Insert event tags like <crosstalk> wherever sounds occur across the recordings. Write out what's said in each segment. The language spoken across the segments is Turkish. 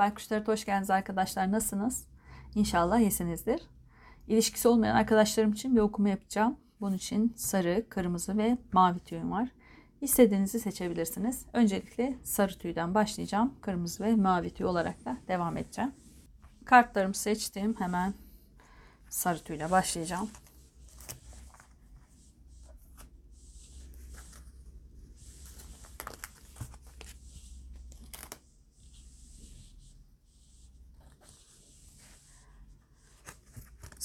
Baykuşlara hoş geldiniz arkadaşlar. Nasılsınız? İnşallah iyisinizdir. İlişkisi olmayan arkadaşlarım için bir okuma yapacağım. Bunun için sarı, kırmızı ve mavi tüyüm var. İstediğinizi seçebilirsiniz. Öncelikle sarı tüyden başlayacağım. Kırmızı ve mavi tüy olarak da devam edeceğim. Kartlarımı seçtim. Hemen sarı tüyle başlayacağım.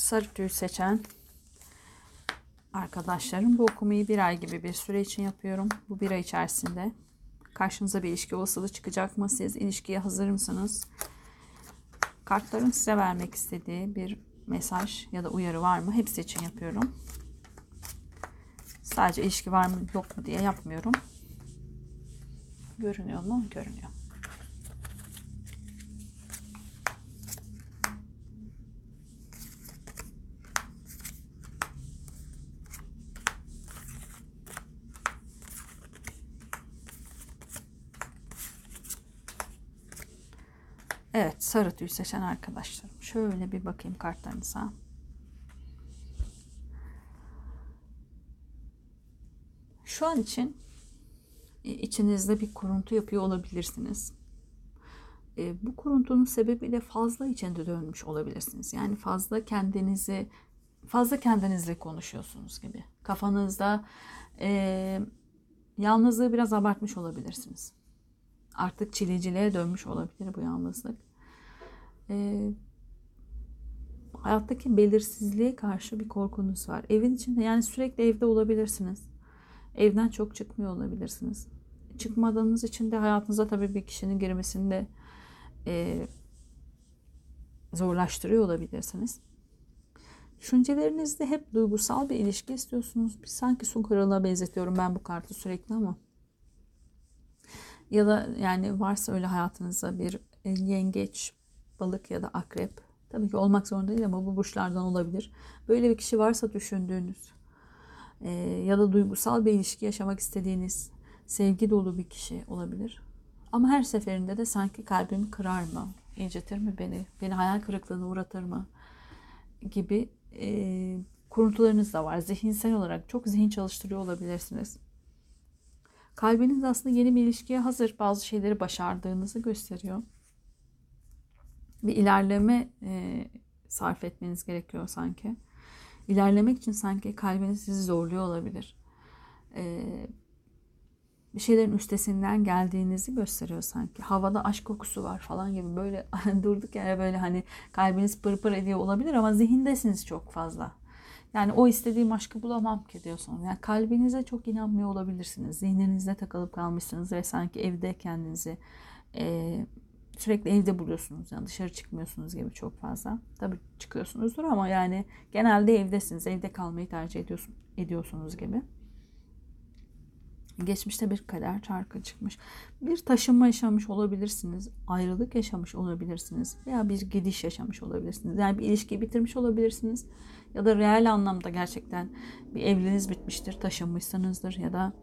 Sarı tüy seçen arkadaşlarım bu okumayı bir ay gibi bir süre için yapıyorum. Bu bir ay içerisinde karşınıza bir ilişki olasılığı çıkacak mı? Siz ilişkiye hazır mısınız? Kartların size vermek istediği bir mesaj ya da uyarı var mı? Hepsi için yapıyorum. Sadece ilişki var mı yok mu diye yapmıyorum. Görünüyor mu? Görünüyor. Evet sarı tüy seçen arkadaşlarım. Şöyle bir bakayım kartlarınıza. Şu an için e, içinizde bir kuruntu yapıyor olabilirsiniz. E, bu kuruntunun sebebiyle fazla içinde dönmüş olabilirsiniz. Yani fazla kendinizi fazla kendinizle konuşuyorsunuz gibi. Kafanızda e, yalnızlığı biraz abartmış olabilirsiniz. Artık çileciliğe dönmüş olabilir bu yalnızlık e, hayattaki belirsizliğe karşı bir korkunuz var. Evin içinde yani sürekli evde olabilirsiniz. Evden çok çıkmıyor olabilirsiniz. Çıkmadığınız için de hayatınıza tabii bir kişinin girmesini de e, zorlaştırıyor olabilirsiniz. Düşüncelerinizde hep duygusal bir ilişki istiyorsunuz. Bir sanki su kralına benzetiyorum ben bu kartı sürekli ama. Ya da yani varsa öyle hayatınızda bir yengeç, balık ya da akrep. Tabii ki olmak zorunda değil ama bu burçlardan olabilir. Böyle bir kişi varsa düşündüğünüz e, ya da duygusal bir ilişki yaşamak istediğiniz sevgi dolu bir kişi olabilir. Ama her seferinde de sanki kalbimi kırar mı, incitir mi beni, beni hayal kırıklığına uğratır mı gibi e, kuruntularınız da var. Zihinsel olarak çok zihin çalıştırıyor olabilirsiniz. Kalbiniz aslında yeni bir ilişkiye hazır. Bazı şeyleri başardığınızı gösteriyor bir ilerleme e, sarf etmeniz gerekiyor sanki. İlerlemek için sanki kalbiniz sizi zorluyor olabilir. E, bir şeylerin üstesinden geldiğinizi gösteriyor sanki. Havada aşk kokusu var falan gibi böyle <laughs> durduk yere böyle hani kalbiniz pırpır ediyor olabilir ama zihindesiniz çok fazla. Yani o istediğim aşkı bulamam ki diyorsunuz. Yani kalbinize çok inanmıyor olabilirsiniz. Zihninizde takılıp kalmışsınız ve sanki evde kendinizi e, sürekli evde buluyorsunuz. Yani dışarı çıkmıyorsunuz gibi çok fazla. Tabii çıkıyorsunuzdur ama yani genelde evdesiniz. Evde kalmayı tercih ediyorsun, ediyorsunuz gibi. Geçmişte bir kader çarkı çıkmış. Bir taşınma yaşamış olabilirsiniz. Ayrılık yaşamış olabilirsiniz. Veya bir gidiş yaşamış olabilirsiniz. Yani bir ilişkiyi bitirmiş olabilirsiniz. Ya da reel anlamda gerçekten bir evliliğiniz bitmiştir. Taşınmışsınızdır ya da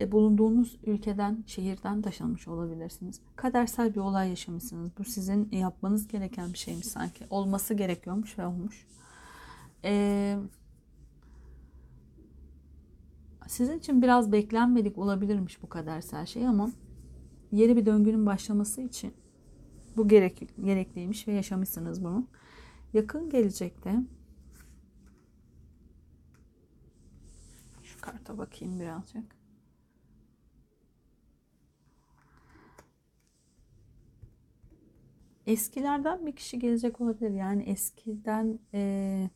e, bulunduğunuz ülkeden, şehirden taşınmış olabilirsiniz. Kadersel bir olay yaşamışsınız. Bu sizin yapmanız gereken bir şeymiş sanki. Olması gerekiyormuş ve olmuş. Ee, sizin için biraz beklenmedik olabilirmiş bu kadersel şey ama yeni bir döngünün başlaması için bu gerek, gerekliymiş ve yaşamışsınız bunu. Yakın gelecekte şu karta bakayım birazcık. eskilerden bir kişi gelecek olabilir. Yani eskiden e,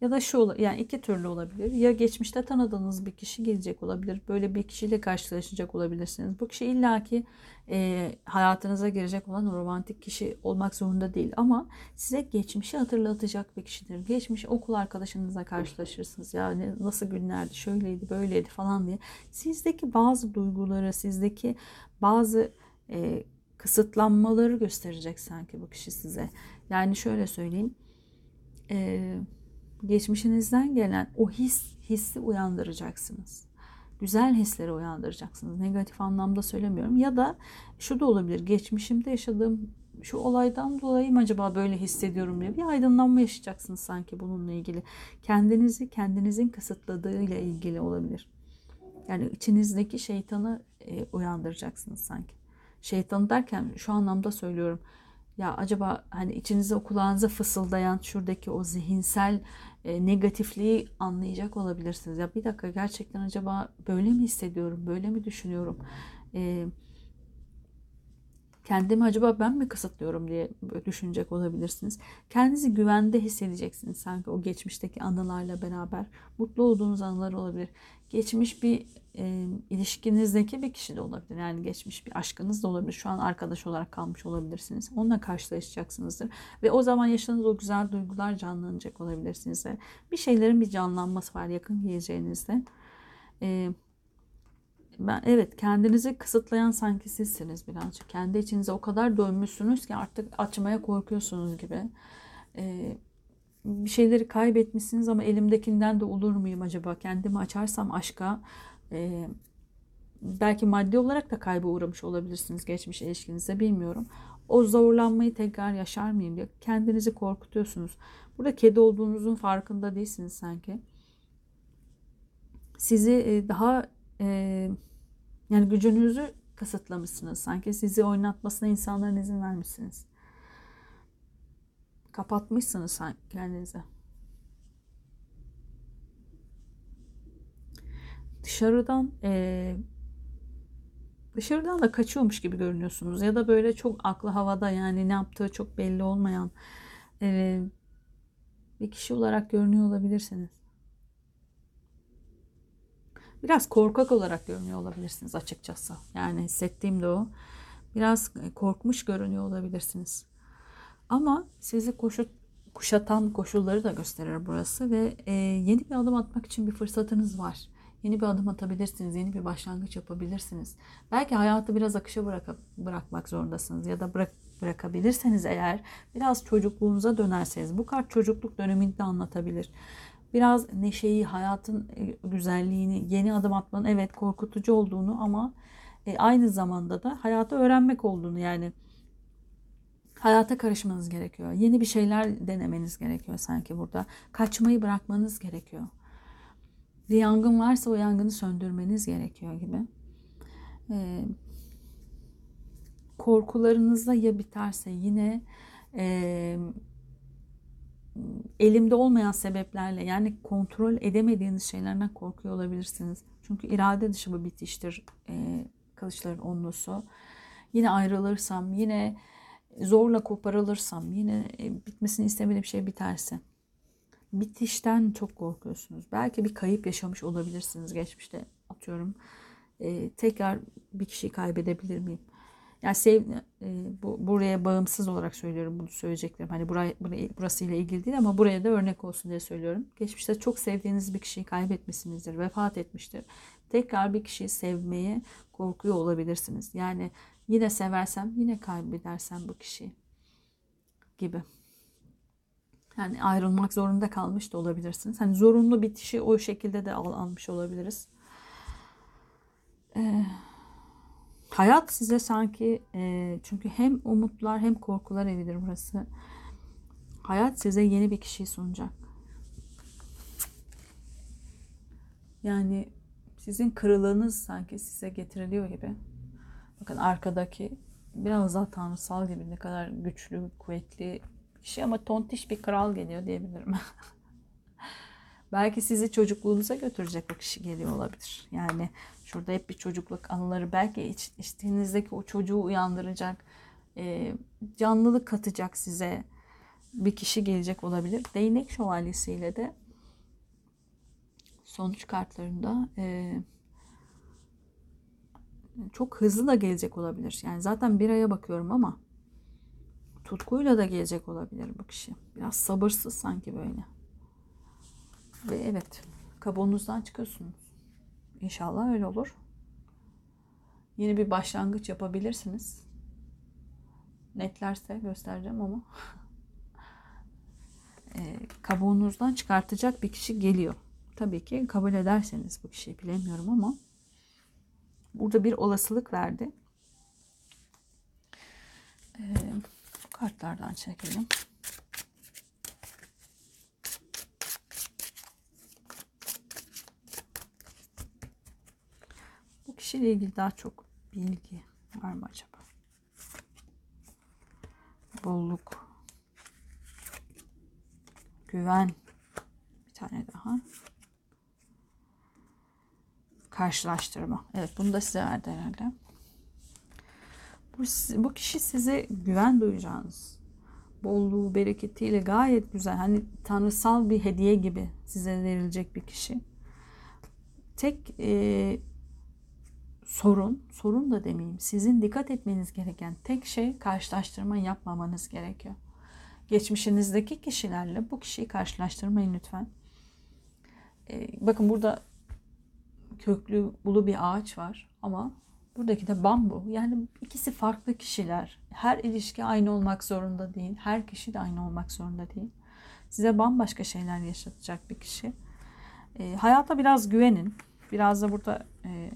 ya da şu yani iki türlü olabilir. Ya geçmişte tanıdığınız bir kişi gelecek olabilir. Böyle bir kişiyle karşılaşacak olabilirsiniz. Bu kişi illaki e, hayatınıza girecek olan romantik kişi olmak zorunda değil. Ama size geçmişi hatırlatacak bir kişidir. Geçmiş okul arkadaşınızla karşılaşırsınız. Yani nasıl günlerdi, şöyleydi, böyleydi falan diye. Sizdeki bazı duyguları, sizdeki bazı e, kısıtlanmaları gösterecek sanki bu kişi size. Yani şöyle söyleyeyim. E, geçmişinizden gelen o his hissi uyandıracaksınız. Güzel hisleri uyandıracaksınız. Negatif anlamda söylemiyorum. Ya da şu da olabilir. Geçmişimde yaşadığım şu olaydan dolayı mı acaba böyle hissediyorum diye bir aydınlanma yaşayacaksınız sanki bununla ilgili. Kendinizi kendinizin kısıtladığıyla ilgili olabilir. Yani içinizdeki şeytanı e, uyandıracaksınız sanki. Şeytan derken şu anlamda söylüyorum. Ya acaba hani içinize o kulağınıza fısıldayan şuradaki o zihinsel e, negatifliği anlayacak olabilirsiniz. Ya bir dakika gerçekten acaba böyle mi hissediyorum, böyle mi düşünüyorum? E, kendimi acaba ben mi kısıtlıyorum diye düşünecek olabilirsiniz. Kendinizi güvende hissedeceksiniz sanki o geçmişteki anılarla beraber. Mutlu olduğunuz anılar olabilir. Geçmiş bir e, ilişkinizdeki bir kişi de olabilir. Yani geçmiş bir aşkınız da olabilir. Şu an arkadaş olarak kalmış olabilirsiniz. Onunla karşılaşacaksınızdır. Ve o zaman yaşadığınız o güzel duygular canlanacak olabilirsiniz. Bir şeylerin bir canlanması var yakın geleceğinizde. E, ben evet kendinizi kısıtlayan sanki sizsiniz birazcık. Kendi içinize o kadar dönmüşsünüz ki artık açmaya korkuyorsunuz gibi. Ee, bir şeyleri kaybetmişsiniz ama elimdekinden de olur muyum acaba? Kendimi açarsam aşka e, belki maddi olarak da kayba uğramış olabilirsiniz geçmiş ilişkinizde bilmiyorum. O zorlanmayı tekrar yaşar mıyım diye kendinizi korkutuyorsunuz. Burada kedi olduğunuzun farkında değilsiniz sanki. Sizi e, daha e, yani gücünüzü kısıtlamışsınız. Sanki sizi oynatmasına insanların izin vermişsiniz. Kapatmışsınız sanki kendinize. Dışarıdan e, dışarıdan da kaçıyormuş gibi görünüyorsunuz. Ya da böyle çok aklı havada yani ne yaptığı çok belli olmayan e, bir kişi olarak görünüyor olabilirsiniz. Biraz korkak olarak görünüyor olabilirsiniz açıkçası. Yani hissettiğim de o. Biraz korkmuş görünüyor olabilirsiniz. Ama sizi koşut, kuşatan koşulları da gösterir burası ve e, yeni bir adım atmak için bir fırsatınız var. Yeni bir adım atabilirsiniz, yeni bir başlangıç yapabilirsiniz. Belki hayatı biraz akışa bırak bırakmak zorundasınız ya da bırak bırakabilirseniz eğer biraz çocukluğunuza dönerseniz bu kart çocukluk dönemini de anlatabilir biraz neşeyi, hayatın e, güzelliğini, yeni adım atmanın evet korkutucu olduğunu ama e, aynı zamanda da hayatı öğrenmek olduğunu yani hayata karışmanız gerekiyor. Yeni bir şeyler denemeniz gerekiyor sanki burada. Kaçmayı bırakmanız gerekiyor. Bir yangın varsa o yangını söndürmeniz gerekiyor gibi. Ee, korkularınızda ya biterse yine e, elimde olmayan sebeplerle yani kontrol edemediğiniz şeylerden korkuyor olabilirsiniz. Çünkü irade dışı bir bitiştir e, kılıçların onlusu. Yine ayrılırsam, yine zorla koparılırsam, yine e, bitmesini istemediğim şey biterse. Bitişten çok korkuyorsunuz. Belki bir kayıp yaşamış olabilirsiniz geçmişte atıyorum. E, tekrar bir kişiyi kaybedebilir miyim? Yani sev, e, bu, buraya bağımsız olarak söylüyorum bunu söyleyeceklerim. Hani buraya, buraya, burası ile ilgili değil ama buraya da örnek olsun diye söylüyorum. Geçmişte çok sevdiğiniz bir kişiyi kaybetmişsinizdir, vefat etmiştir. Tekrar bir kişiyi sevmeye korkuyor olabilirsiniz. Yani yine seversem yine kaybedersem bu kişiyi gibi. Yani ayrılmak zorunda kalmış da olabilirsiniz. Hani zorunlu bitişi o şekilde de al, almış olabiliriz. Eee Hayat size sanki e, çünkü hem umutlar hem korkular evidir burası. Hayat size yeni bir kişiyi sunacak. Yani sizin kırılığınız sanki size getiriliyor gibi. Bakın arkadaki biraz daha tanrısal gibi ne kadar güçlü, kuvvetli bir şey ama tontiş bir kral geliyor diyebilirim. <laughs> Belki sizi çocukluğunuza götürecek o kişi geliyor olabilir. Yani şurada hep bir çocukluk anıları belki iç, içtiğinizdeki o çocuğu uyandıracak, e, canlılık katacak size bir kişi gelecek olabilir. Değnek şövalyesiyle de sonuç kartlarında e, çok hızlı da gelecek olabilir. Yani zaten bir aya bakıyorum ama tutkuyla da gelecek olabilir bu kişi. Biraz sabırsız sanki böyle. Ve evet kabuğunuzdan çıkıyorsunuz. İnşallah öyle olur. Yeni bir başlangıç yapabilirsiniz. Netlerse göstereceğim ama <laughs> e, kabuğunuzdan çıkartacak bir kişi geliyor. Tabii ki kabul ederseniz bu kişiyi bilemiyorum ama burada bir olasılık verdi. Ee, kartlardan çekelim. Kişiyle ilgili daha çok bilgi var mı acaba? Bolluk. Güven. Bir tane daha. Karşılaştırma. Evet bunu da size verdi herhalde. Bu, bu kişi size güven duyacağınız, bolluğu, bereketiyle gayet güzel, hani tanrısal bir hediye gibi size verilecek bir kişi. Tek e, sorun, sorun da demeyeyim, sizin dikkat etmeniz gereken tek şey karşılaştırma yapmamanız gerekiyor. Geçmişinizdeki kişilerle bu kişiyi karşılaştırmayın lütfen. E, bakın burada köklü, ulu bir ağaç var ama Buradaki de bambu. Yani ikisi farklı kişiler. Her ilişki aynı olmak zorunda değil. Her kişi de aynı olmak zorunda değil. Size bambaşka şeyler yaşatacak bir kişi. E, hayata biraz güvenin. Biraz da burada e,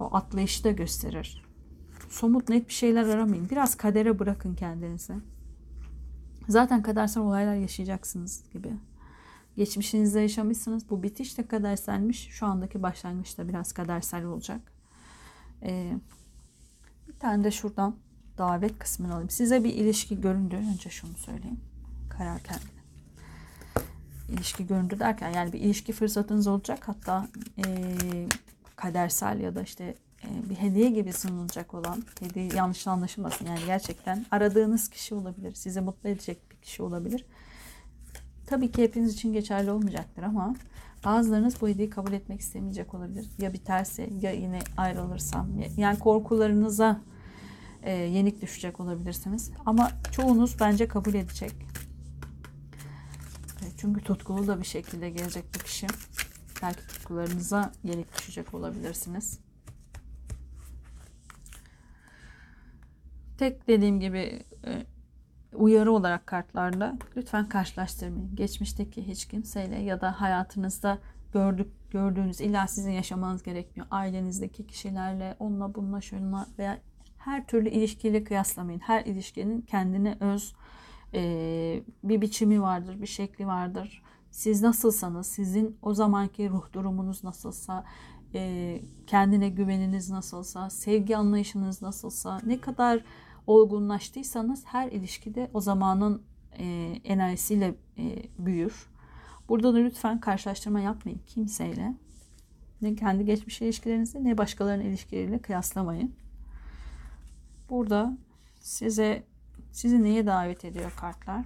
o atlayışı da gösterir. Somut net bir şeyler aramayın. Biraz kadere bırakın kendinizi. Zaten kadersel olaylar yaşayacaksınız gibi. Geçmişinizde yaşamışsınız. Bu bitiş de kaderselmiş. Şu andaki başlangıç da biraz kadersel olacak. Ee, bir tane de şuradan davet kısmını alayım. Size bir ilişki göründü. Önce şunu söyleyeyim. Karar kendine. İlişki göründü derken yani bir ilişki fırsatınız olacak. Hatta e, kadersel ya da işte e, bir hediye gibi sunulacak olan hediye yanlış anlaşılmasın. Yani gerçekten aradığınız kişi olabilir. Sizi mutlu edecek bir kişi olabilir. Tabii ki hepiniz için geçerli olmayacaktır ama Bazılarınız bu hediyeyi kabul etmek istemeyecek olabilir. Ya biterse ya yine ayrılırsam. Yani korkularınıza e, yenik düşecek olabilirsiniz. Ama çoğunuz bence kabul edecek. E, çünkü tutkulu da bir şekilde gelecek bu kişi. Belki tutkularınıza yenik düşecek olabilirsiniz. Tek dediğim gibi e, uyarı olarak kartlarda lütfen karşılaştırmayın. Geçmişteki hiç kimseyle ya da hayatınızda gördük gördüğünüz illa sizin yaşamanız gerekmiyor. Ailenizdeki kişilerle, onunla bununla şununla veya her türlü ilişkiyle kıyaslamayın. Her ilişkinin kendine öz e, bir biçimi vardır, bir şekli vardır. Siz nasılsanız, sizin o zamanki ruh durumunuz nasılsa, e, kendine güveniniz nasılsa, sevgi anlayışınız nasılsa, ne kadar olgunlaştıysanız her ilişkide o zamanın e, enerjisiyle e, büyür. Burada da lütfen karşılaştırma yapmayın kimseyle. Ne kendi geçmiş ilişkilerinizi ne başkalarının ilişkileriyle kıyaslamayın. Burada size sizi neye davet ediyor kartlar?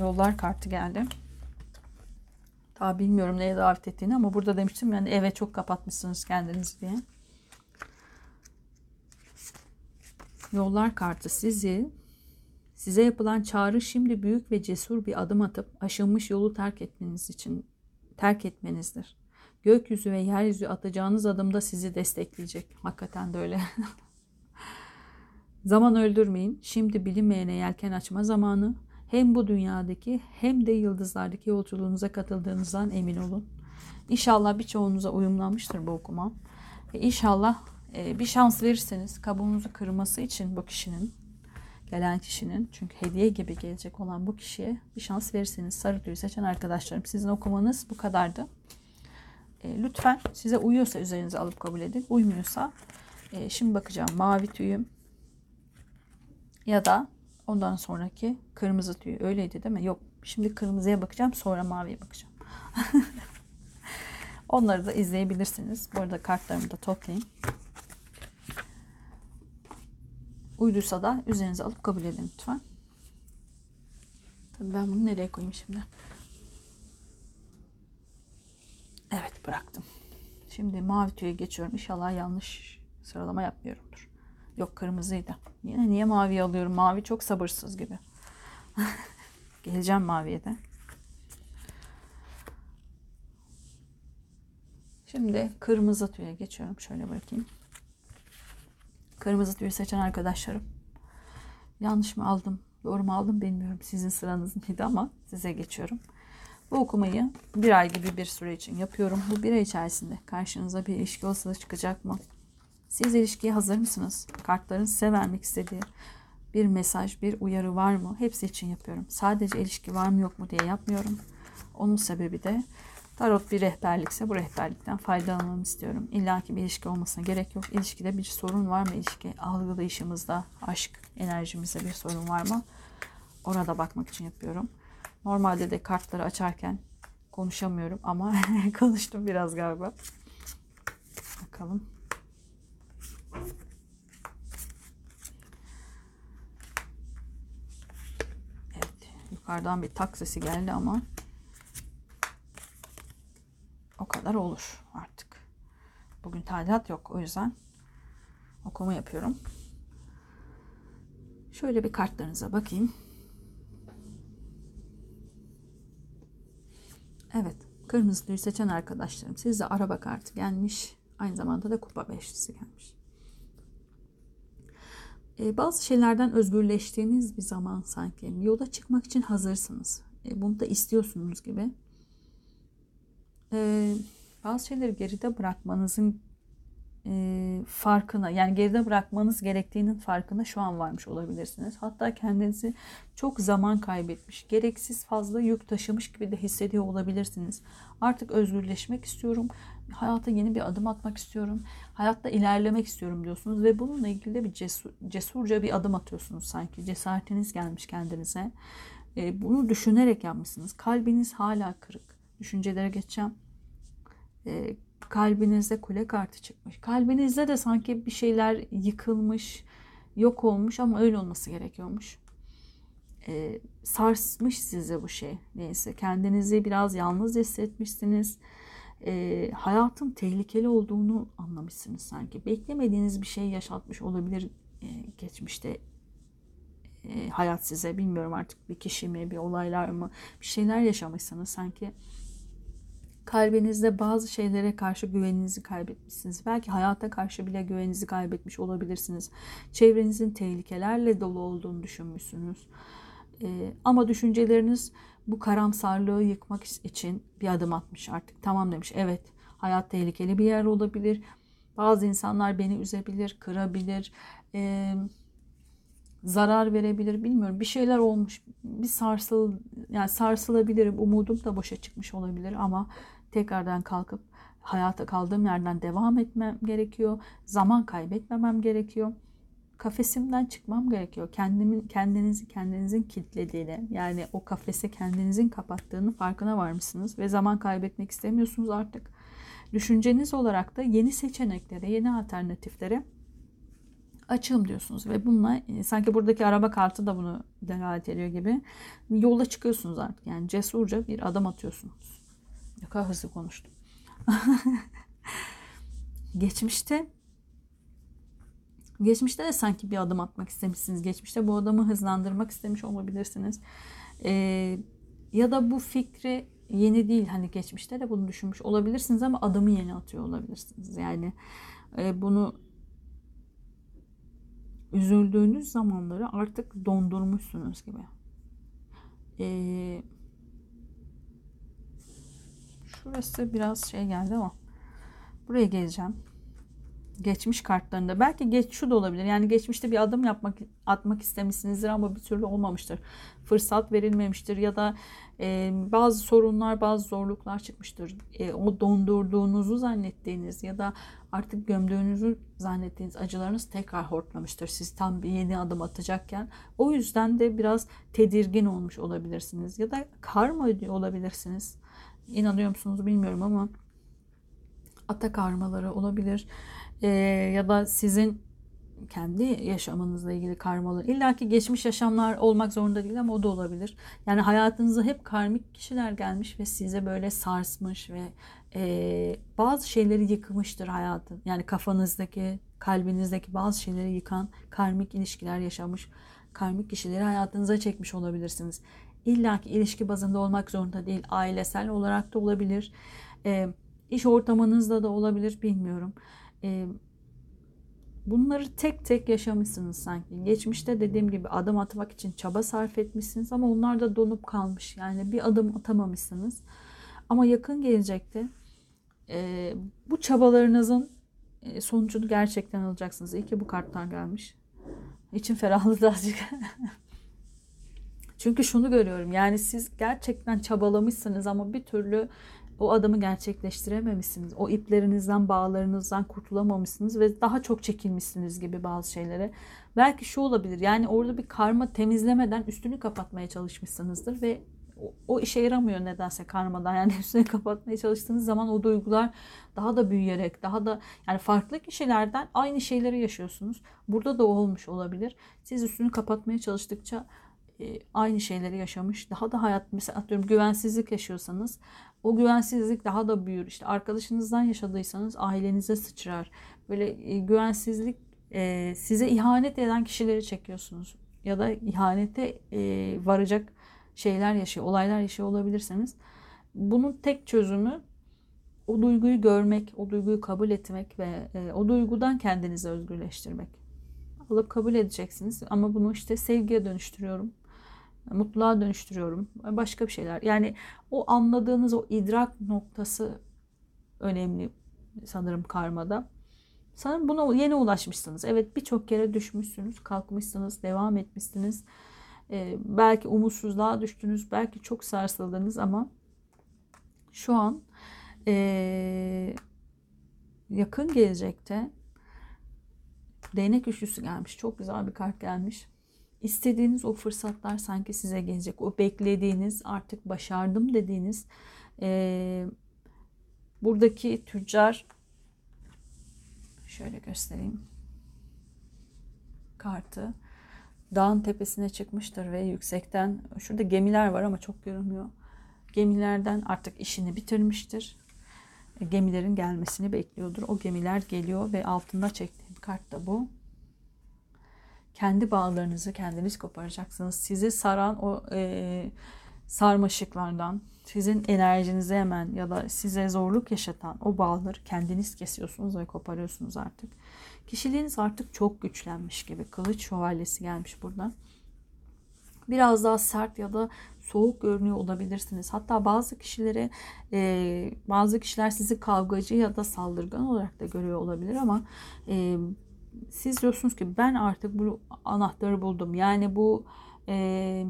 Yollar kartı geldi. Daha bilmiyorum neye davet ettiğini ama burada demiştim yani eve çok kapatmışsınız kendinizi diye. Yollar kartı sizi size yapılan çağrı şimdi büyük ve cesur bir adım atıp aşınmış yolu terk etmeniz için terk etmenizdir. Gökyüzü ve yeryüzü atacağınız adımda sizi destekleyecek. Hakikaten de öyle. <laughs> Zaman öldürmeyin. Şimdi bilinmeyene yelken açma zamanı. Hem bu dünyadaki hem de yıldızlardaki yolculuğunuza katıldığınızdan emin olun. İnşallah birçoğunuza uyumlanmıştır bu okuma. Ve inşallah e, bir şans verirseniz kabuğunuzu kırması için bu kişinin gelen kişinin çünkü hediye gibi gelecek olan bu kişiye bir şans verirseniz sarı tüyü seçen arkadaşlarım sizin okumanız bu kadardı. E, lütfen size uyuyorsa üzerinize alıp kabul edin. Uymuyorsa e, şimdi bakacağım mavi tüyüm ya da ondan sonraki kırmızı tüyü öyleydi değil mi? Yok şimdi kırmızıya bakacağım sonra maviye bakacağım. <laughs> Onları da izleyebilirsiniz. Bu arada kartlarımı da toplayayım. Uyduysa da üzerinize alıp kabul edin lütfen. Tabii ben bunu nereye koyayım şimdi? Evet bıraktım. Şimdi mavi tüye geçiyorum. İnşallah yanlış sıralama yapmıyorumdur. Yok kırmızıydı. Yine niye mavi alıyorum? Mavi çok sabırsız gibi. <laughs> Geleceğim maviye de. Şimdi kırmızı tüye geçiyorum. Şöyle bırakayım. Kırmızı tüyü seçen arkadaşlarım. Yanlış mı aldım, doğru mu aldım bilmiyorum. Sizin sıranız mıydı ama size geçiyorum. Bu okumayı bir ay gibi bir süre için yapıyorum. Bu bir ay içerisinde karşınıza bir ilişki olsa çıkacak mı? Siz ilişkiye hazır mısınız? Kartların size vermek istediği bir mesaj, bir uyarı var mı? Hepsi için yapıyorum. Sadece ilişki var mı yok mu diye yapmıyorum. Onun sebebi de tarot bir rehberlikse bu rehberlikten faydalanmamı istiyorum. İlla ki bir ilişki olmasına gerek yok. İlişkide bir sorun var mı? İlişki algılayışımızda, aşk enerjimizde bir sorun var mı? Orada bakmak için yapıyorum. Normalde de kartları açarken konuşamıyorum ama <laughs> konuştum biraz galiba. Bakalım. Evet, yukarıdan bir tak sesi geldi ama o kadar olur artık. Bugün tadilat yok o yüzden okuma yapıyorum. Şöyle bir kartlarınıza bakayım. Evet, kırmızıyı seçen arkadaşlarım sizde araba kartı gelmiş. Aynı zamanda da kupa beşlisi gelmiş. Ee, bazı şeylerden özgürleştiğiniz bir zaman sanki. Yola çıkmak için hazırsınız. Ee, bunu da istiyorsunuz gibi. Ee, bazı şeyleri geride bırakmanızın e, farkına yani geride bırakmanız gerektiğinin farkına şu an varmış olabilirsiniz. Hatta kendinizi çok zaman kaybetmiş, gereksiz fazla yük taşımış gibi de hissediyor olabilirsiniz. Artık özgürleşmek istiyorum. Hayata yeni bir adım atmak istiyorum. Hayatta ilerlemek istiyorum diyorsunuz ve bununla ilgili de bir cesur, cesurca bir adım atıyorsunuz sanki. Cesaretiniz gelmiş kendinize. E, bunu düşünerek yapmışsınız. Kalbiniz hala kırık. Düşüncelere geçeceğim. E, kalbinizde kule kartı çıkmış. Kalbinizde de sanki bir şeyler yıkılmış, yok olmuş ama öyle olması gerekiyormuş. Ee, sarsmış size bu şey. Neyse kendinizi biraz yalnız hissetmişsiniz. Ee, hayatın tehlikeli olduğunu anlamışsınız sanki. Beklemediğiniz bir şey yaşatmış olabilir e, geçmişte e, hayat size. Bilmiyorum artık bir kişi mi, bir olaylar mı, bir şeyler yaşamışsınız sanki kalbinizde bazı şeylere karşı güveninizi kaybetmişsiniz. Belki hayata karşı bile güveninizi kaybetmiş olabilirsiniz. Çevrenizin tehlikelerle dolu olduğunu düşünmüşsünüz. Ee, ama düşünceleriniz bu karamsarlığı yıkmak için bir adım atmış artık. Tamam demiş. Evet, hayat tehlikeli bir yer olabilir. Bazı insanlar beni üzebilir, kırabilir. Ee, zarar verebilir bilmiyorum bir şeyler olmuş bir sarsıl yani sarsılabilirim umudum da boşa çıkmış olabilir ama tekrardan kalkıp hayata kaldığım yerden devam etmem gerekiyor. Zaman kaybetmemem gerekiyor. Kafesimden çıkmam gerekiyor. Kendimin, kendinizi kendinizin kilitlediğini yani o kafese kendinizin kapattığını farkına varmışsınız ve zaman kaybetmek istemiyorsunuz artık. Düşünceniz olarak da yeni seçeneklere, yeni alternatiflere açığım diyorsunuz ve bununla e, sanki buradaki araba kartı da bunu delalet ediyor gibi yola çıkıyorsunuz artık. Yani cesurca bir adım atıyorsunuz. Ne kadar hızlı konuştum. <laughs> Geçmişte Geçmişte de sanki bir adım atmak istemişsiniz. Geçmişte bu adamı hızlandırmak istemiş olabilirsiniz. Ee, ya da bu fikri yeni değil. Hani geçmişte de bunu düşünmüş olabilirsiniz ama adımı yeni atıyor olabilirsiniz. Yani e, bunu üzüldüğünüz zamanları artık dondurmuşsunuz gibi. Eee Şurası biraz şey geldi ama buraya geleceğim. Geçmiş kartlarında belki geç şu da olabilir. Yani geçmişte bir adım yapmak atmak istemişsinizdir ama bir türlü olmamıştır. Fırsat verilmemiştir ya da e, bazı sorunlar, bazı zorluklar çıkmıştır. E, o dondurduğunuzu zannettiğiniz ya da artık gömdüğünüzü zannettiğiniz acılarınız tekrar hortlamıştır. Siz tam bir yeni adım atacakken. O yüzden de biraz tedirgin olmuş olabilirsiniz ya da karma olabilirsiniz inanıyor musunuz bilmiyorum ama ata karmaları olabilir ee, ya da sizin kendi yaşamınızla ilgili karmalar. İlla ki geçmiş yaşamlar olmak zorunda değil ama o da olabilir. Yani hayatınıza hep karmik kişiler gelmiş ve size böyle sarsmış ve e, bazı şeyleri yıkmıştır hayatın. Yani kafanızdaki, kalbinizdeki bazı şeyleri yıkan karmik ilişkiler yaşamış, karmik kişileri hayatınıza çekmiş olabilirsiniz. İlla ki ilişki bazında olmak zorunda değil. Ailesel olarak da olabilir. E, iş ortamınızda da olabilir bilmiyorum. E, bunları tek tek yaşamışsınız sanki. Geçmişte dediğim gibi adım atmak için çaba sarf etmişsiniz ama onlar da donup kalmış. Yani bir adım atamamışsınız. Ama yakın gelecekte e, bu çabalarınızın sonucunu gerçekten alacaksınız. İyi ki bu kartlar gelmiş. İçim ferahladı azıcık. <laughs> Çünkü şunu görüyorum. Yani siz gerçekten çabalamışsınız ama bir türlü o adımı gerçekleştirememişsiniz. O iplerinizden, bağlarınızdan kurtulamamışsınız ve daha çok çekilmişsiniz gibi bazı şeylere. Belki şu olabilir. Yani orada bir karma temizlemeden üstünü kapatmaya çalışmışsınızdır ve o, işe yaramıyor nedense karmadan. Yani <laughs> üstünü kapatmaya çalıştığınız zaman o duygular daha da büyüyerek, daha da yani farklı kişilerden aynı şeyleri yaşıyorsunuz. Burada da olmuş olabilir. Siz üstünü kapatmaya çalıştıkça aynı şeyleri yaşamış. Daha da hayat mesela atıyorum güvensizlik yaşıyorsanız o güvensizlik daha da büyür. İşte arkadaşınızdan yaşadıysanız ailenize sıçrar. Böyle e, güvensizlik e, size ihanet eden kişileri çekiyorsunuz. Ya da ihanete e, varacak şeyler yaşıyor, olaylar yaşıyor olabilirseniz. Bunun tek çözümü o duyguyu görmek, o duyguyu kabul etmek ve e, o duygudan kendinizi özgürleştirmek. Alıp kabul edeceksiniz ama bunu işte sevgiye dönüştürüyorum mutluluğa dönüştürüyorum. Başka bir şeyler. Yani o anladığınız o idrak noktası önemli sanırım karmada. Sanırım buna yeni ulaşmışsınız. Evet birçok kere düşmüşsünüz, kalkmışsınız, devam etmişsiniz. Ee, belki umutsuzluğa düştünüz, belki çok sarsıldınız ama şu an ee, yakın gelecekte değnek üçlüsü gelmiş. Çok güzel bir kart gelmiş istediğiniz o fırsatlar sanki size gelecek. O beklediğiniz artık başardım dediğiniz e, buradaki tüccar şöyle göstereyim kartı dağın tepesine çıkmıştır ve yüksekten şurada gemiler var ama çok görünmüyor. Gemilerden artık işini bitirmiştir. E, gemilerin gelmesini bekliyordur. O gemiler geliyor ve altında çektiğim kart da bu kendi bağlarınızı kendiniz koparacaksınız. Sizi saran o e, sarmaşıklardan, sizin enerjinize hemen ya da size zorluk yaşatan o bağları kendiniz kesiyorsunuz ve koparıyorsunuz artık. Kişiliğiniz artık çok güçlenmiş gibi. Kılıç şövalyesi gelmiş burada. Biraz daha sert ya da soğuk görünüyor olabilirsiniz. Hatta bazı kişilere e, bazı kişiler sizi kavgacı ya da saldırgan olarak da görüyor olabilir ama e, siz diyorsunuz ki ben artık bu anahtarı buldum. Yani bu e,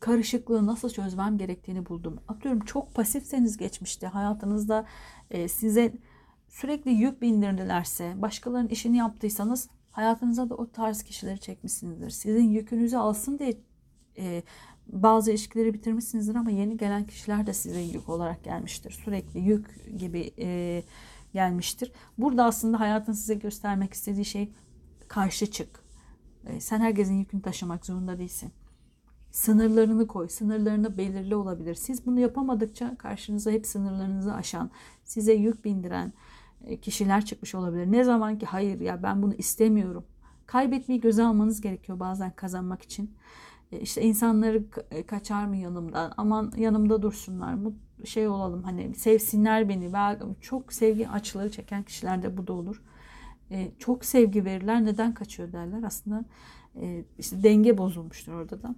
karışıklığı nasıl çözmem gerektiğini buldum. Atıyorum çok pasifseniz geçmişte hayatınızda e, size sürekli yük bindirdilerse, başkalarının işini yaptıysanız hayatınıza da o tarz kişileri çekmişsinizdir. Sizin yükünüzü alsın diye e, bazı ilişkileri bitirmişsinizdir ama yeni gelen kişiler de size yük olarak gelmiştir. Sürekli yük gibi e, gelmiştir. Burada aslında hayatın size göstermek istediği şey karşı çık. Ee, sen herkesin yükünü taşımak zorunda değilsin. Sınırlarını koy. Sınırlarını belirli olabilir. Siz bunu yapamadıkça karşınıza hep sınırlarınızı aşan, size yük bindiren e, kişiler çıkmış olabilir. Ne zaman ki hayır ya ben bunu istemiyorum. Kaybetmeyi göze almanız gerekiyor bazen kazanmak için. E, işte insanları e, kaçar mı yanımdan? Aman yanımda dursunlar. Şey olalım hani sevsinler beni. Ben çok sevgi açları çeken kişilerde bu da olur. E, çok sevgi verirler neden kaçıyor derler. Aslında e, işte denge bozulmuştur orada da.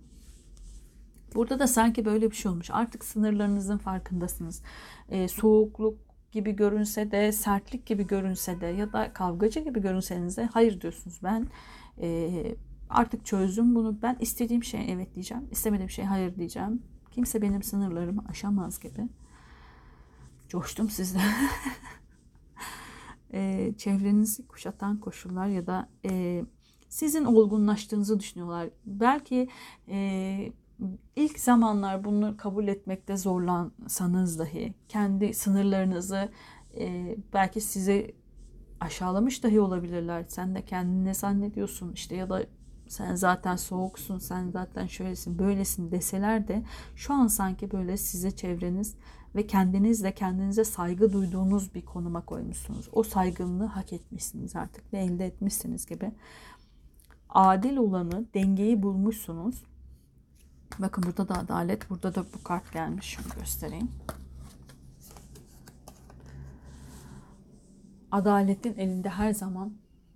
Burada da sanki böyle bir şey olmuş. Artık sınırlarınızın farkındasınız. E, soğukluk gibi görünse de, sertlik gibi görünse de ya da kavgacı gibi görünseniz de hayır diyorsunuz. Ben e, artık çözdüm bunu. Ben istediğim şeye evet diyeceğim. İstemediğim şeye hayır diyeceğim. Kimse benim sınırlarımı aşamaz gibi. Coştum sizde. <laughs> e, çevrenizi kuşatan koşullar ya da e, sizin olgunlaştığınızı düşünüyorlar. Belki e, ilk zamanlar bunu kabul etmekte zorlansanız dahi kendi sınırlarınızı e, belki size aşağılamış dahi olabilirler. Sen de kendine zannediyorsun işte ya da sen zaten soğuksun, sen zaten şöylesin, böylesin deseler de şu an sanki böyle size çevreniz ve kendinizle kendinize saygı duyduğunuz bir konuma koymuşsunuz. O saygınlığı hak etmişsiniz artık ve elde etmişsiniz gibi. Adil olanı, dengeyi bulmuşsunuz. Bakın burada da adalet, burada da bu kart gelmiş. Şunu göstereyim. Adaletin elinde her zaman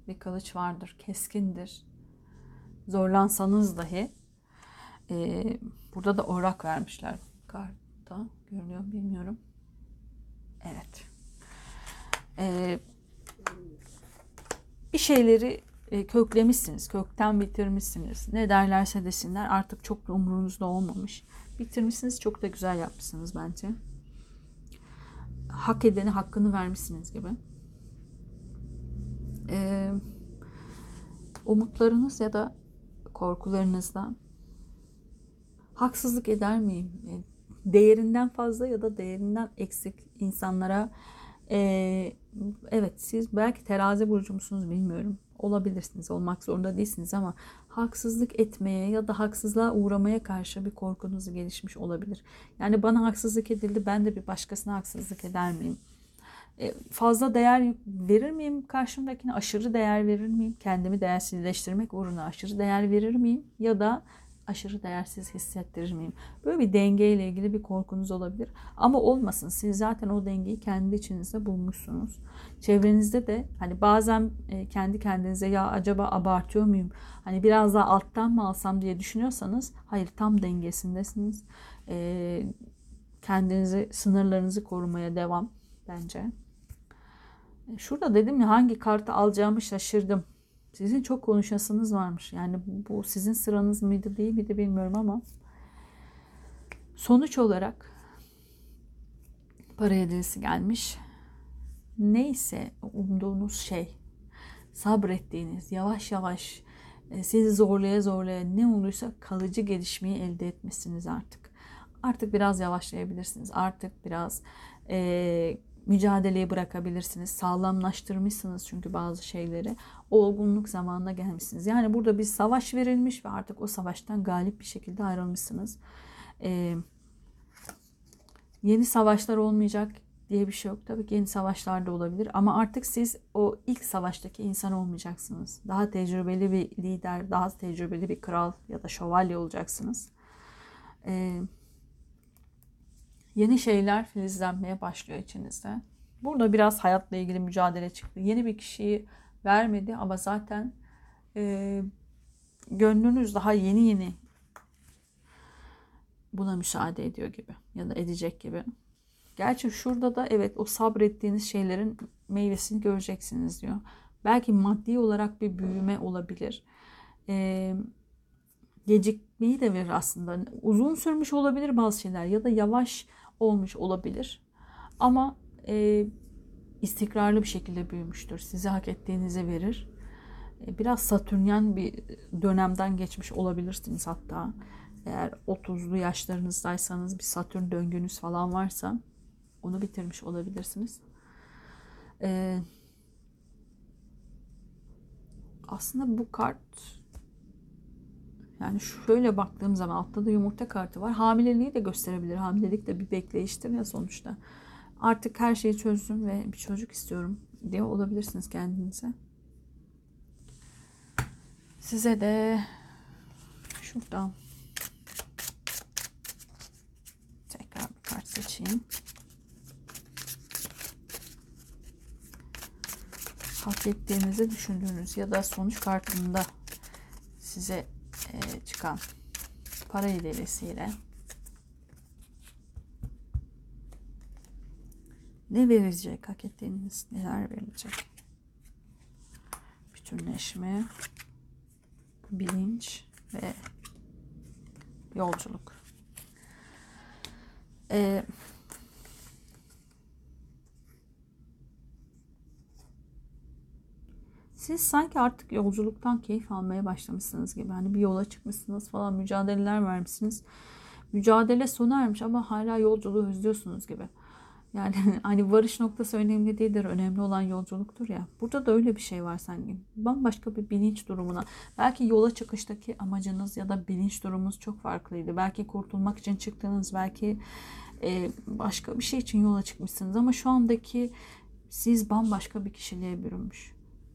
bir kılıç vardır, keskindir zorlansanız dahi e, burada da orak vermişler kartta görünüyor bilmiyorum evet e, bir şeyleri e, köklemişsiniz. Kökten bitirmişsiniz. Ne derlerse desinler artık çok da umurunuzda olmamış. Bitirmişsiniz. Çok da güzel yapmışsınız bence. Hak edeni hakkını vermişsiniz gibi. Ee, umutlarınız ya da korkularınızdan haksızlık eder miyim? E, değerinden fazla ya da değerinden eksik insanlara e, evet siz belki terazi burcu musunuz bilmiyorum. Olabilirsiniz, olmak zorunda değilsiniz ama haksızlık etmeye ya da haksızlığa uğramaya karşı bir korkunuz gelişmiş olabilir. Yani bana haksızlık edildi, ben de bir başkasına haksızlık eder miyim? E, fazla değer verir miyim karşımdakine? Aşırı değer verir miyim? Kendimi değersizleştirmek uğruna aşırı değer verir miyim? Ya da aşırı değersiz hissettirir miyim? Böyle bir dengeyle ilgili bir korkunuz olabilir. Ama olmasın. Siz zaten o dengeyi kendi içinizde bulmuşsunuz. Çevrenizde de hani bazen e, kendi kendinize ya acaba abartıyor muyum? Hani biraz daha alttan mı alsam diye düşünüyorsanız hayır tam dengesindesiniz. E, kendinizi sınırlarınızı korumaya devam bence. Şurada dedim ya hangi kartı alacağımı şaşırdım. Sizin çok konuşasınız varmış. Yani bu sizin sıranız mıydı değil miydi bilmiyorum ama sonuç olarak para hediyesi gelmiş. Neyse umduğunuz şey, sabrettiğiniz, yavaş yavaş e, sizi zorlaya zorlaya ne olursa kalıcı gelişmeyi elde etmişsiniz artık. Artık biraz yavaşlayabilirsiniz. Artık biraz e, mücadeleyi bırakabilirsiniz. Sağlamlaştırmışsınız çünkü bazı şeyleri. O olgunluk zamanına gelmişsiniz. Yani burada bir savaş verilmiş ve artık o savaştan galip bir şekilde ayrılmışsınız. Ee, yeni savaşlar olmayacak diye bir şey yok. Tabii ki yeni savaşlar da olabilir ama artık siz o ilk savaştaki insan olmayacaksınız. Daha tecrübeli bir lider, daha tecrübeli bir kral ya da şövalye olacaksınız. Ee, yeni şeyler filizlenmeye başlıyor içinizde. Burada biraz hayatla ilgili mücadele çıktı. Yeni bir kişiyi vermedi ama zaten e, gönlünüz daha yeni yeni buna müsaade ediyor gibi ya da edecek gibi. Gerçi şurada da evet o sabrettiğiniz şeylerin meyvesini göreceksiniz diyor. Belki maddi olarak bir büyüme olabilir. Ee, gecikmeyi de verir aslında. Uzun sürmüş olabilir bazı şeyler ya da yavaş olmuş olabilir. Ama e, istikrarlı bir şekilde büyümüştür. Size hak ettiğinizi verir. E, biraz satürnyen bir dönemden geçmiş olabilirsiniz hatta. Eğer 30'lu yaşlarınızdaysanız bir satürn döngünüz falan varsa onu bitirmiş olabilirsiniz. Ee, aslında bu kart yani şöyle baktığım zaman altta da yumurta kartı var. Hamileliği de gösterebilir. Hamilelik de bir bekleyiştir ya sonuçta. Artık her şeyi çözdüm ve bir çocuk istiyorum diye olabilirsiniz kendinize. Size de şuradan tekrar bir kart seçeyim. Hak ettiğinizi düşündüğünüz ya da sonuç kartında size e, çıkan para ilerisiyle ne verecek hak ettiğiniz neler verilecek? Bütünleşme bilinç ve yolculuk. Ee, siz sanki artık yolculuktan keyif almaya başlamışsınız gibi. Hani bir yola çıkmışsınız falan mücadeleler vermişsiniz. Mücadele sona ermiş ama hala yolculuğu özlüyorsunuz gibi. Yani <laughs> hani varış noktası önemli değildir. Önemli olan yolculuktur ya. Burada da öyle bir şey var sanki. Bambaşka bir bilinç durumuna. Belki yola çıkıştaki amacınız ya da bilinç durumunuz çok farklıydı. Belki kurtulmak için çıktınız. Belki e, başka bir şey için yola çıkmışsınız. Ama şu andaki siz bambaşka bir kişiliğe bürünmüş.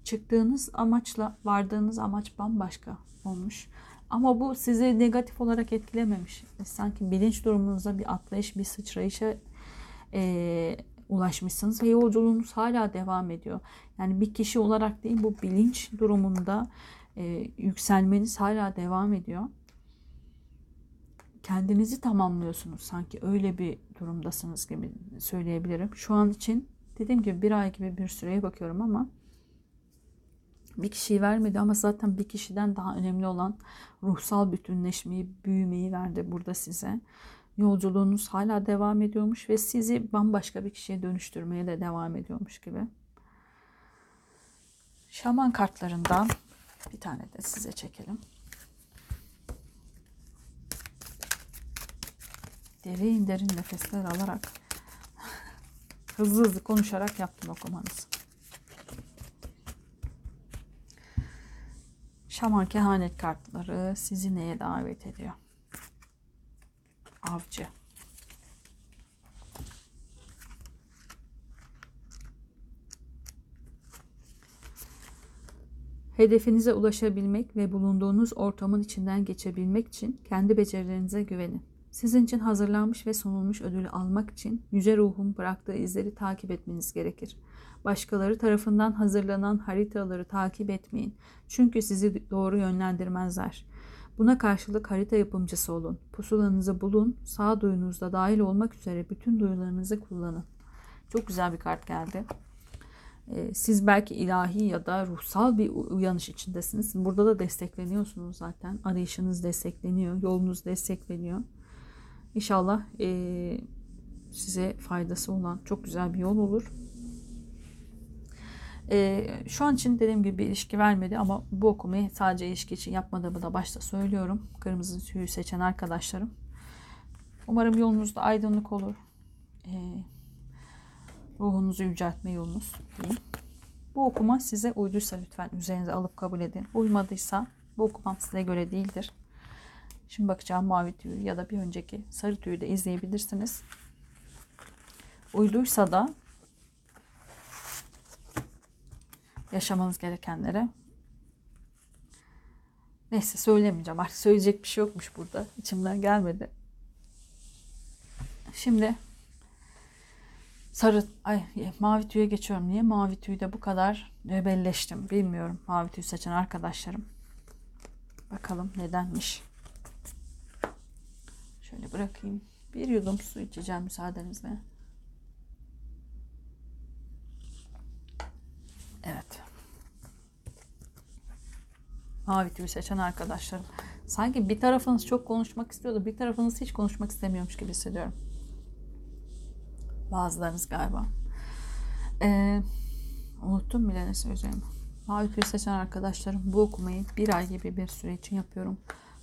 Çıktığınız amaçla vardığınız amaç bambaşka olmuş. Ama bu sizi negatif olarak etkilememiş. Sanki bilinç durumunuzda bir atlayış, bir sıçrayışa e, ulaşmışsınız ve yolculuğunuz hala devam ediyor. Yani bir kişi olarak değil bu bilinç durumunda e, yükselmeniz hala devam ediyor. Kendinizi tamamlıyorsunuz sanki öyle bir durumdasınız gibi söyleyebilirim. Şu an için dediğim gibi bir ay gibi bir süreye bakıyorum ama bir kişiyi vermedi ama zaten bir kişiden daha önemli olan ruhsal bütünleşmeyi, büyümeyi verdi burada size. Yolculuğunuz hala devam ediyormuş ve sizi bambaşka bir kişiye dönüştürmeye de devam ediyormuş gibi. Şaman kartlarından bir tane de size çekelim. Derin derin nefesler alarak <laughs> hızlı hızlı konuşarak yaptım okumanızı. Şaman kehanet kartları sizi neye davet ediyor? Avcı. Hedefinize ulaşabilmek ve bulunduğunuz ortamın içinden geçebilmek için kendi becerilerinize güvenin. Sizin için hazırlanmış ve sunulmuş ödülü almak için yüce ruhun bıraktığı izleri takip etmeniz gerekir. Başkaları tarafından hazırlanan haritaları takip etmeyin. Çünkü sizi doğru yönlendirmezler. Buna karşılık harita yapımcısı olun. Pusulanızı bulun. Sağduyunuzda dahil olmak üzere bütün duyularınızı kullanın. Çok güzel bir kart geldi. Ee, siz belki ilahi ya da ruhsal bir uyanış içindesiniz. Burada da destekleniyorsunuz zaten. Arayışınız destekleniyor. Yolunuz destekleniyor. İnşallah e, size faydası olan çok güzel bir yol olur. E, şu an için dediğim gibi bir ilişki vermedi ama bu okumayı sadece ilişki için yapmadığımı da başta söylüyorum. Kırmızı tüyü seçen arkadaşlarım. Umarım yolunuzda aydınlık olur. E, ruhunuzu yüceltme yolunuz diyeyim. Bu okuma size uyduysa lütfen üzerinize alıp kabul edin. Uymadıysa bu okumam size göre değildir. Şimdi bakacağım mavi tüyü ya da bir önceki sarı tüyü de izleyebilirsiniz. Uyduysa da yaşamanız gerekenlere. Neyse söylemeyeceğim. Artık söyleyecek bir şey yokmuş burada. İçimden gelmedi. Şimdi sarı ay mavi tüye geçiyorum. Niye mavi tüyde bu kadar rebelleştim? Bilmiyorum. Mavi tüy seçen arkadaşlarım. Bakalım nedenmiş şöyle bırakayım bir yudum su içeceğim müsaadenizle Evet. Mavi tüyü seçen arkadaşlarım. Sanki bir tarafınız çok konuşmak istiyordu. Bir tarafınız hiç konuşmak istemiyormuş gibi hissediyorum. Bazılarınız galiba. Ee, unuttum bile ne söyleyeceğimi. Mavi tüyü seçen arkadaşlarım bu okumayı bir ay gibi bir süre için yapıyorum.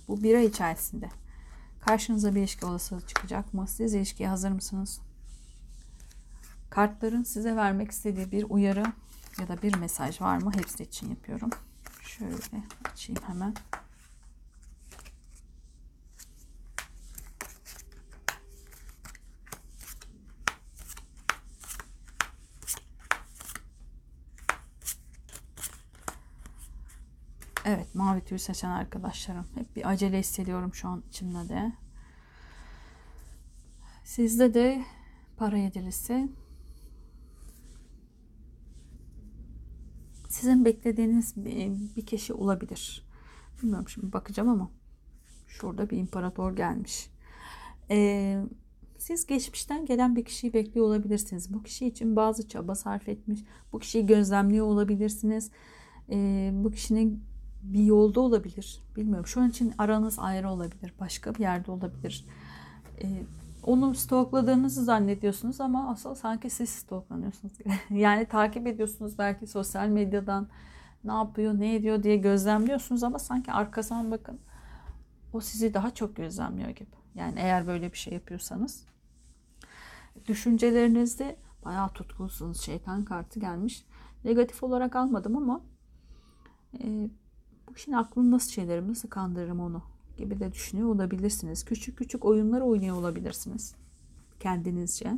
Bu bir ay içerisinde karşınıza bir ilişki olasılığı çıkacak mı? Siz ilişkiye hazır mısınız? Kartların size vermek istediği bir uyarı ya da bir mesaj var mı? Hepsi için yapıyorum. Şöyle açayım hemen. Evet mavi tüy seçen arkadaşlarım. Hep bir acele hissediyorum şu an içimde de. Sizde de para yedilisi sizin beklediğiniz bir kişi olabilir. Bilmiyorum şimdi bakacağım ama şurada bir imparator gelmiş. Ee, siz geçmişten gelen bir kişiyi bekliyor olabilirsiniz. Bu kişi için bazı çaba sarf etmiş. Bu kişiyi gözlemliyor olabilirsiniz. Ee, bu kişinin bir yolda olabilir. Bilmiyorum. Şu an için aranız ayrı olabilir. Başka bir yerde olabilir. Ee, onu stokladığınızı zannediyorsunuz ama asıl sanki siz stoklanıyorsunuz. <laughs> yani takip ediyorsunuz belki sosyal medyadan ne yapıyor, ne ediyor diye gözlemliyorsunuz ama sanki arkasından bakın o sizi daha çok gözlemliyor gibi. Yani eğer böyle bir şey yapıyorsanız. Düşüncelerinizde bayağı tutkulusunuz. Şeytan kartı gelmiş. Negatif olarak almadım ama e, kişinin aklını nasıl şeylerim, nasıl kandırırım onu gibi de düşünüyor olabilirsiniz. Küçük küçük oyunlar oynuyor olabilirsiniz kendinizce.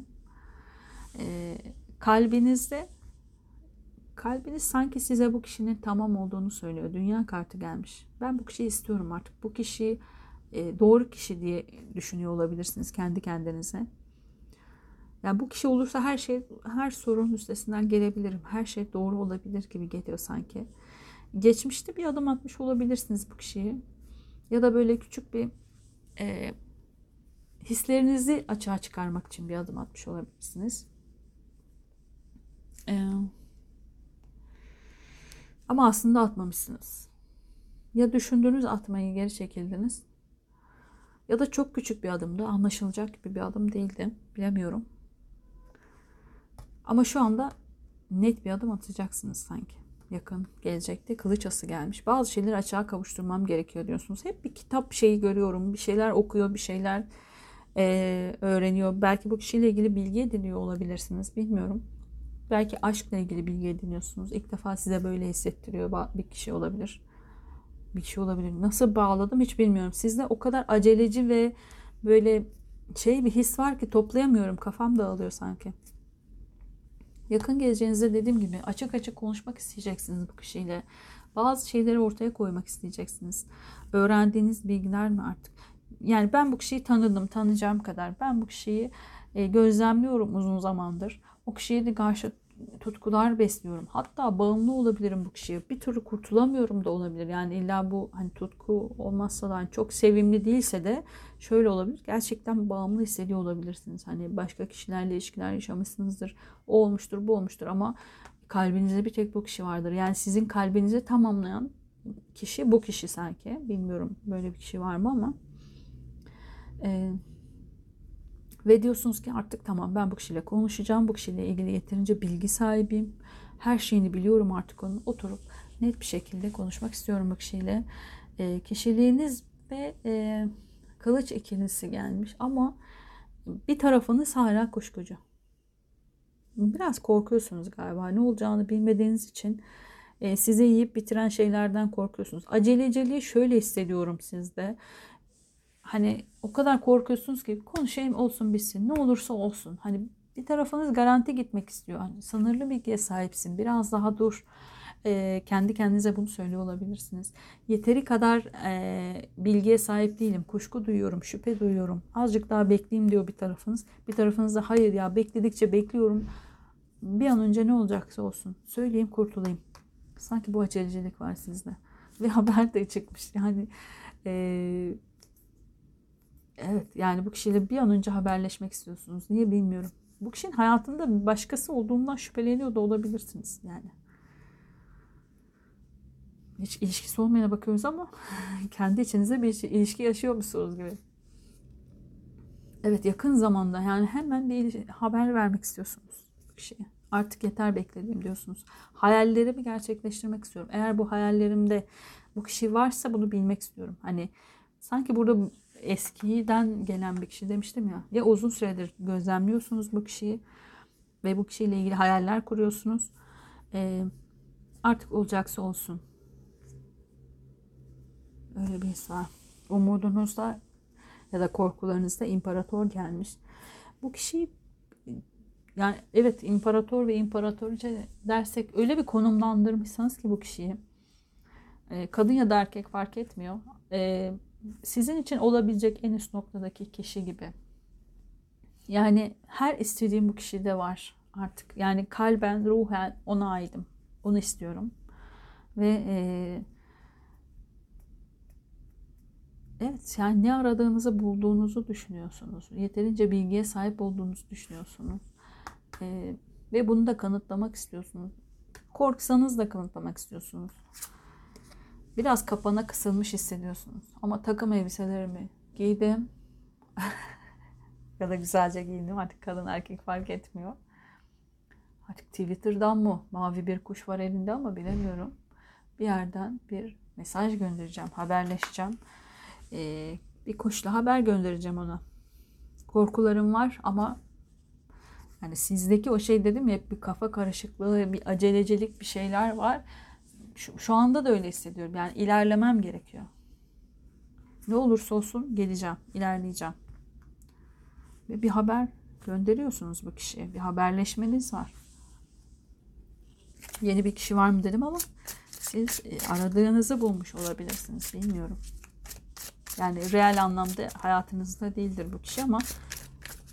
Ee, kalbinizde kalbiniz sanki size bu kişinin tamam olduğunu söylüyor. Dünya kartı gelmiş. Ben bu kişiyi istiyorum artık. Bu kişiyi e, doğru kişi diye düşünüyor olabilirsiniz kendi kendinize. Yani bu kişi olursa her şey, her sorun üstesinden gelebilirim. Her şey doğru olabilir gibi geliyor sanki. Geçmişte bir adım atmış olabilirsiniz bu kişiyi. Ya da böyle küçük bir e, hislerinizi açığa çıkarmak için bir adım atmış olabilirsiniz. E, Ama aslında atmamışsınız. Ya düşündünüz atmayı geri çekildiniz. Ya da çok küçük bir adımdı. Anlaşılacak gibi bir adım değildi. Bilemiyorum. Ama şu anda net bir adım atacaksınız sanki. Yakın gelecekte kılıç ası gelmiş. Bazı şeyleri açığa kavuşturmam gerekiyor diyorsunuz. Hep bir kitap şeyi görüyorum. Bir şeyler okuyor, bir şeyler e, öğreniyor. Belki bu kişiyle ilgili bilgi ediniyor olabilirsiniz. Bilmiyorum. Belki aşkla ilgili bilgi ediniyorsunuz. İlk defa size böyle hissettiriyor bir kişi olabilir. Bir kişi olabilir. Nasıl bağladım hiç bilmiyorum. Sizde o kadar aceleci ve böyle şey bir his var ki toplayamıyorum. Kafam dağılıyor sanki. Yakın geleceğinizde dediğim gibi açık açık konuşmak isteyeceksiniz bu kişiyle. Bazı şeyleri ortaya koymak isteyeceksiniz. Öğrendiğiniz bilgiler mi artık? Yani ben bu kişiyi tanıdım, tanıyacağım kadar. Ben bu kişiyi e, gözlemliyorum uzun zamandır. O kişiye de karşı tutkular besliyorum. Hatta bağımlı olabilirim bu kişiye. Bir türlü kurtulamıyorum da olabilir. Yani illa bu hani tutku olmazsa da hani çok sevimli değilse de şöyle olabilir. Gerçekten bağımlı hissediyor olabilirsiniz. Hani başka kişilerle ilişkiler yaşamışsınızdır. O olmuştur, bu olmuştur ama kalbinizde bir tek bu kişi vardır. Yani sizin kalbinizi tamamlayan kişi bu kişi sanki. Bilmiyorum böyle bir kişi var mı ama. Ee, ve diyorsunuz ki artık tamam ben bu kişiyle konuşacağım. Bu kişiyle ilgili yeterince bilgi sahibiyim. Her şeyini biliyorum artık onun. Oturup net bir şekilde konuşmak istiyorum bu kişiyle. E, kişiliğiniz ve e, kılıç ikilisi gelmiş ama bir tarafınız hala kuşkucu. Biraz korkuyorsunuz galiba. Ne olacağını bilmediğiniz için e, size yiyip bitiren şeylerden korkuyorsunuz. Aceleceliği şöyle hissediyorum sizde hani o kadar korkuyorsunuz ki konuşayım olsun bitsin ne olursa olsun. Hani bir tarafınız garanti gitmek istiyor. Hani sınırlı bilgiye sahipsin biraz daha dur. E, kendi kendinize bunu söylüyor olabilirsiniz. Yeteri kadar e, bilgiye sahip değilim. Kuşku duyuyorum, şüphe duyuyorum. Azıcık daha bekleyeyim diyor bir tarafınız. Bir tarafınız da hayır ya bekledikçe bekliyorum. Bir an önce ne olacaksa olsun. Söyleyeyim kurtulayım. Sanki bu acelecilik var sizde. Ve <laughs> haber de çıkmış. Yani e, Evet yani bu kişiyle bir an önce haberleşmek istiyorsunuz. Niye bilmiyorum. Bu kişinin hayatında başkası olduğundan şüpheleniyor da olabilirsiniz yani. Hiç ilişkisi olmayana bakıyoruz ama <laughs> kendi içinizde bir ilişki yaşıyor musunuz gibi. Evet yakın zamanda yani hemen bir haber vermek istiyorsunuz bu kişiye. Artık yeter beklediğim diyorsunuz. Hayallerimi gerçekleştirmek istiyorum. Eğer bu hayallerimde bu kişi varsa bunu bilmek istiyorum. Hani sanki burada eskiden gelen bir kişi demiştim ya. Ya uzun süredir gözlemliyorsunuz bu kişiyi ve bu kişiyle ilgili hayaller kuruyorsunuz. E, artık olacaksa olsun. Öyle bir his var. Umudunuzda ya da korkularınızda imparator gelmiş. Bu kişi yani evet imparator ve imparatoriçe dersek öyle bir konumlandırmışsanız ki bu kişiyi kadın ya da erkek fark etmiyor. E, sizin için olabilecek en üst noktadaki kişi gibi. Yani her istediğim bu kişide var artık. Yani kalben, ruhen ona aidim. Onu istiyorum. Ve e, evet yani ne aradığınızı bulduğunuzu düşünüyorsunuz. Yeterince bilgiye sahip olduğunuzu düşünüyorsunuz. E, ve bunu da kanıtlamak istiyorsunuz. Korksanız da kanıtlamak istiyorsunuz. Biraz kapana kısılmış hissediyorsunuz. Ama takım elbiselerimi giydim. <laughs> ya da güzelce giyindim. Artık kadın erkek fark etmiyor. Artık Twitter'dan mı? Mavi bir kuş var elinde ama bilemiyorum. Bir yerden bir mesaj göndereceğim. Haberleşeceğim. Ee, bir kuşla haber göndereceğim ona. Korkularım var ama yani sizdeki o şey dedim ya hep bir kafa karışıklığı, bir acelecilik bir şeyler var şu, şu anda da öyle hissediyorum. Yani ilerlemem gerekiyor. Ne olursa olsun geleceğim, ilerleyeceğim. Ve bir haber gönderiyorsunuz bu kişiye. Bir haberleşmeniz var. Yeni bir kişi var mı dedim ama siz e, aradığınızı bulmuş olabilirsiniz. Bilmiyorum. Yani real anlamda hayatınızda değildir bu kişi ama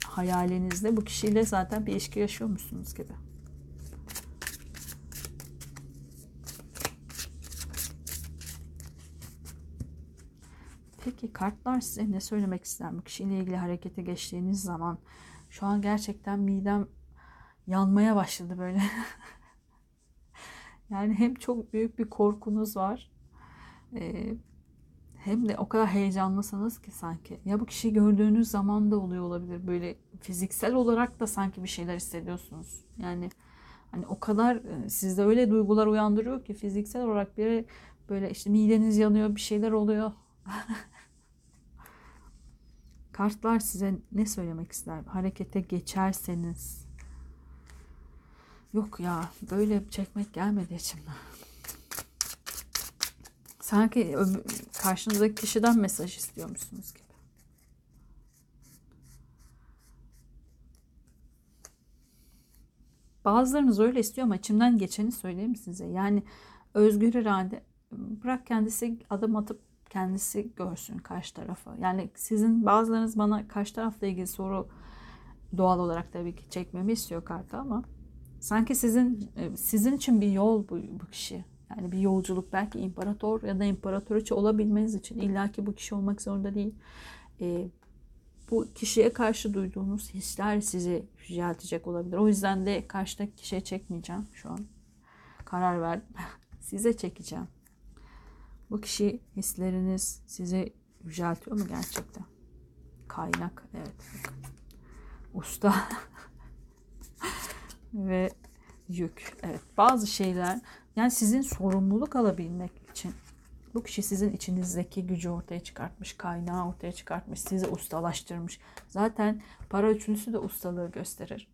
hayalinizde bu kişiyle zaten bir ilişki yaşıyormuşsunuz gibi. Peki kartlar size ne söylemek ister bu kişiyle ilgili harekete geçtiğiniz zaman? Şu an gerçekten midem yanmaya başladı böyle. <laughs> Yani hem çok büyük bir korkunuz var. Ee, hem de o kadar heyecanlısınız ki sanki. Ya bu kişiyi gördüğünüz zaman da oluyor olabilir. Böyle fiziksel olarak da sanki bir şeyler hissediyorsunuz. Yani hani o kadar e, sizde öyle duygular uyandırıyor ki fiziksel olarak bir böyle işte mideniz yanıyor, bir şeyler oluyor. <laughs> Kartlar size ne söylemek ister? Harekete geçerseniz. Yok ya böyle çekmek gelmedi içimden. Sanki karşınızdaki kişiden mesaj istiyormuşsunuz gibi. Bazılarınız öyle istiyor ama içimden geçeni söyleyeyim size. Yani özgür irade bırak kendisi adım atıp kendisi görsün karşı tarafı. Yani sizin bazılarınız bana karşı tarafla ilgili soru doğal olarak tabii ki çekmemi istiyor kartı ama sanki sizin sizin için bir yol bu, bu kişi. Yani bir yolculuk belki imparator ya da imparatoriçe olabilmeniz için illaki bu kişi olmak zorunda değil. E, bu kişiye karşı duyduğunuz hisler sizi yüceltecek olabilir. O yüzden de karşıdaki kişiye çekmeyeceğim şu an. Karar verdim. <laughs> Size çekeceğim. Bu kişi hisleriniz sizi yüceltiyor mu gerçekten? Kaynak. Evet. Usta. <laughs> Ve yük. Evet. Bazı şeyler yani sizin sorumluluk alabilmek için bu kişi sizin içinizdeki gücü ortaya çıkartmış, kaynağı ortaya çıkartmış, sizi ustalaştırmış. Zaten para üçlüsü de ustalığı gösterir.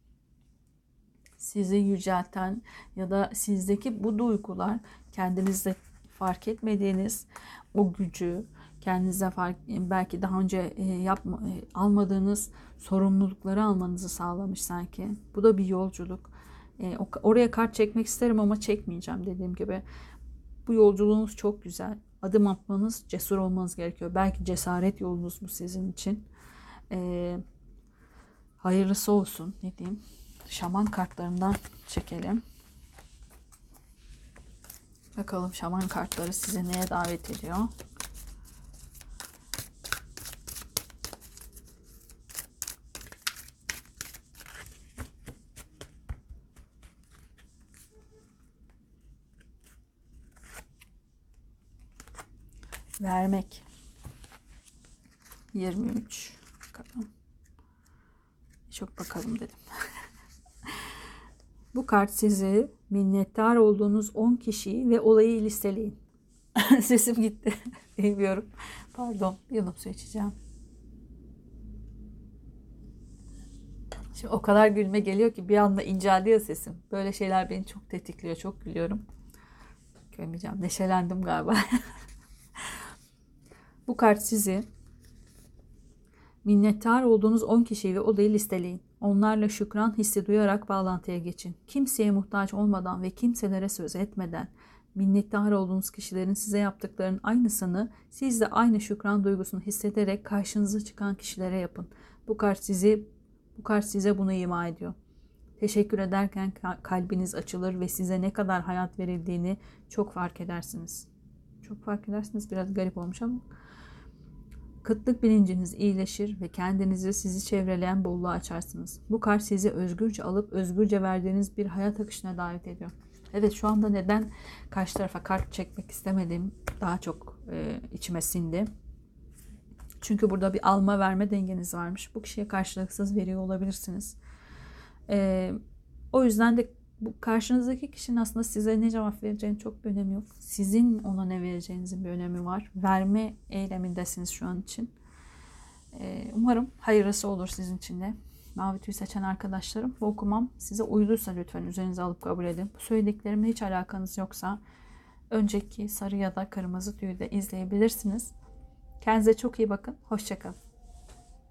Sizi yücelten ya da sizdeki bu duygular kendinizde fark etmediğiniz o gücü, kendinize fark belki daha önce e, yapma, e, almadığınız sorumlulukları almanızı sağlamış sanki. Bu da bir yolculuk. E, oraya kart çekmek isterim ama çekmeyeceğim dediğim gibi. Bu yolculuğunuz çok güzel. Adım atmanız, cesur olmanız gerekiyor. Belki cesaret yolunuz bu sizin için. E, hayırlısı olsun ne diyeyim. Şaman kartlarından çekelim. Bakalım şaman kartları size neye davet ediyor. Vermek. 23. Bakalım. Çok bakalım dedim. <laughs> Bu kart sizi minnettar olduğunuz 10 kişiyi ve olayı listeleyin. <laughs> Sesim gitti. <laughs> Bilmiyorum. Pardon. Yudum su içeceğim. Şimdi o kadar gülme geliyor ki bir anda inceldi sesim. Böyle şeyler beni çok tetikliyor. Çok gülüyorum. Görmeyeceğim. Neşelendim galiba. <laughs> Bu kart sizi minnettar olduğunuz 10 kişiyi ve odayı listeleyin. Onlarla şükran hissi duyarak bağlantıya geçin. Kimseye muhtaç olmadan ve kimselere söz etmeden minnettar olduğunuz kişilerin size yaptıklarının aynısını siz de aynı şükran duygusunu hissederek karşınıza çıkan kişilere yapın. Bu kart sizi bu kart size bunu ima ediyor. Teşekkür ederken kalbiniz açılır ve size ne kadar hayat verildiğini çok fark edersiniz. Çok fark edersiniz. Biraz garip olmuş ama Kıtlık bilinciniz iyileşir ve kendinizi sizi çevreleyen bolluğa açarsınız. Bu kart sizi özgürce alıp özgürce verdiğiniz bir hayat akışına davet ediyor. Evet şu anda neden karşı tarafa kart çekmek istemedim daha çok e, içime sindi. Çünkü burada bir alma verme dengeniz varmış. Bu kişiye karşılıksız veriyor olabilirsiniz. E, o yüzden de bu karşınızdaki kişinin aslında size ne cevap vereceğinin çok bir önemi yok. Sizin ona ne vereceğinizin bir önemi var. Verme eylemindesiniz şu an için. Ee, umarım hayırlısı olur sizin için de. Mavi tüy seçen arkadaşlarım bu okumam size uyduysa lütfen üzerinize alıp kabul edin. Bu söylediklerimle hiç alakanız yoksa önceki sarı ya da kırmızı tüyü de izleyebilirsiniz. Kendinize çok iyi bakın. Hoşçakalın.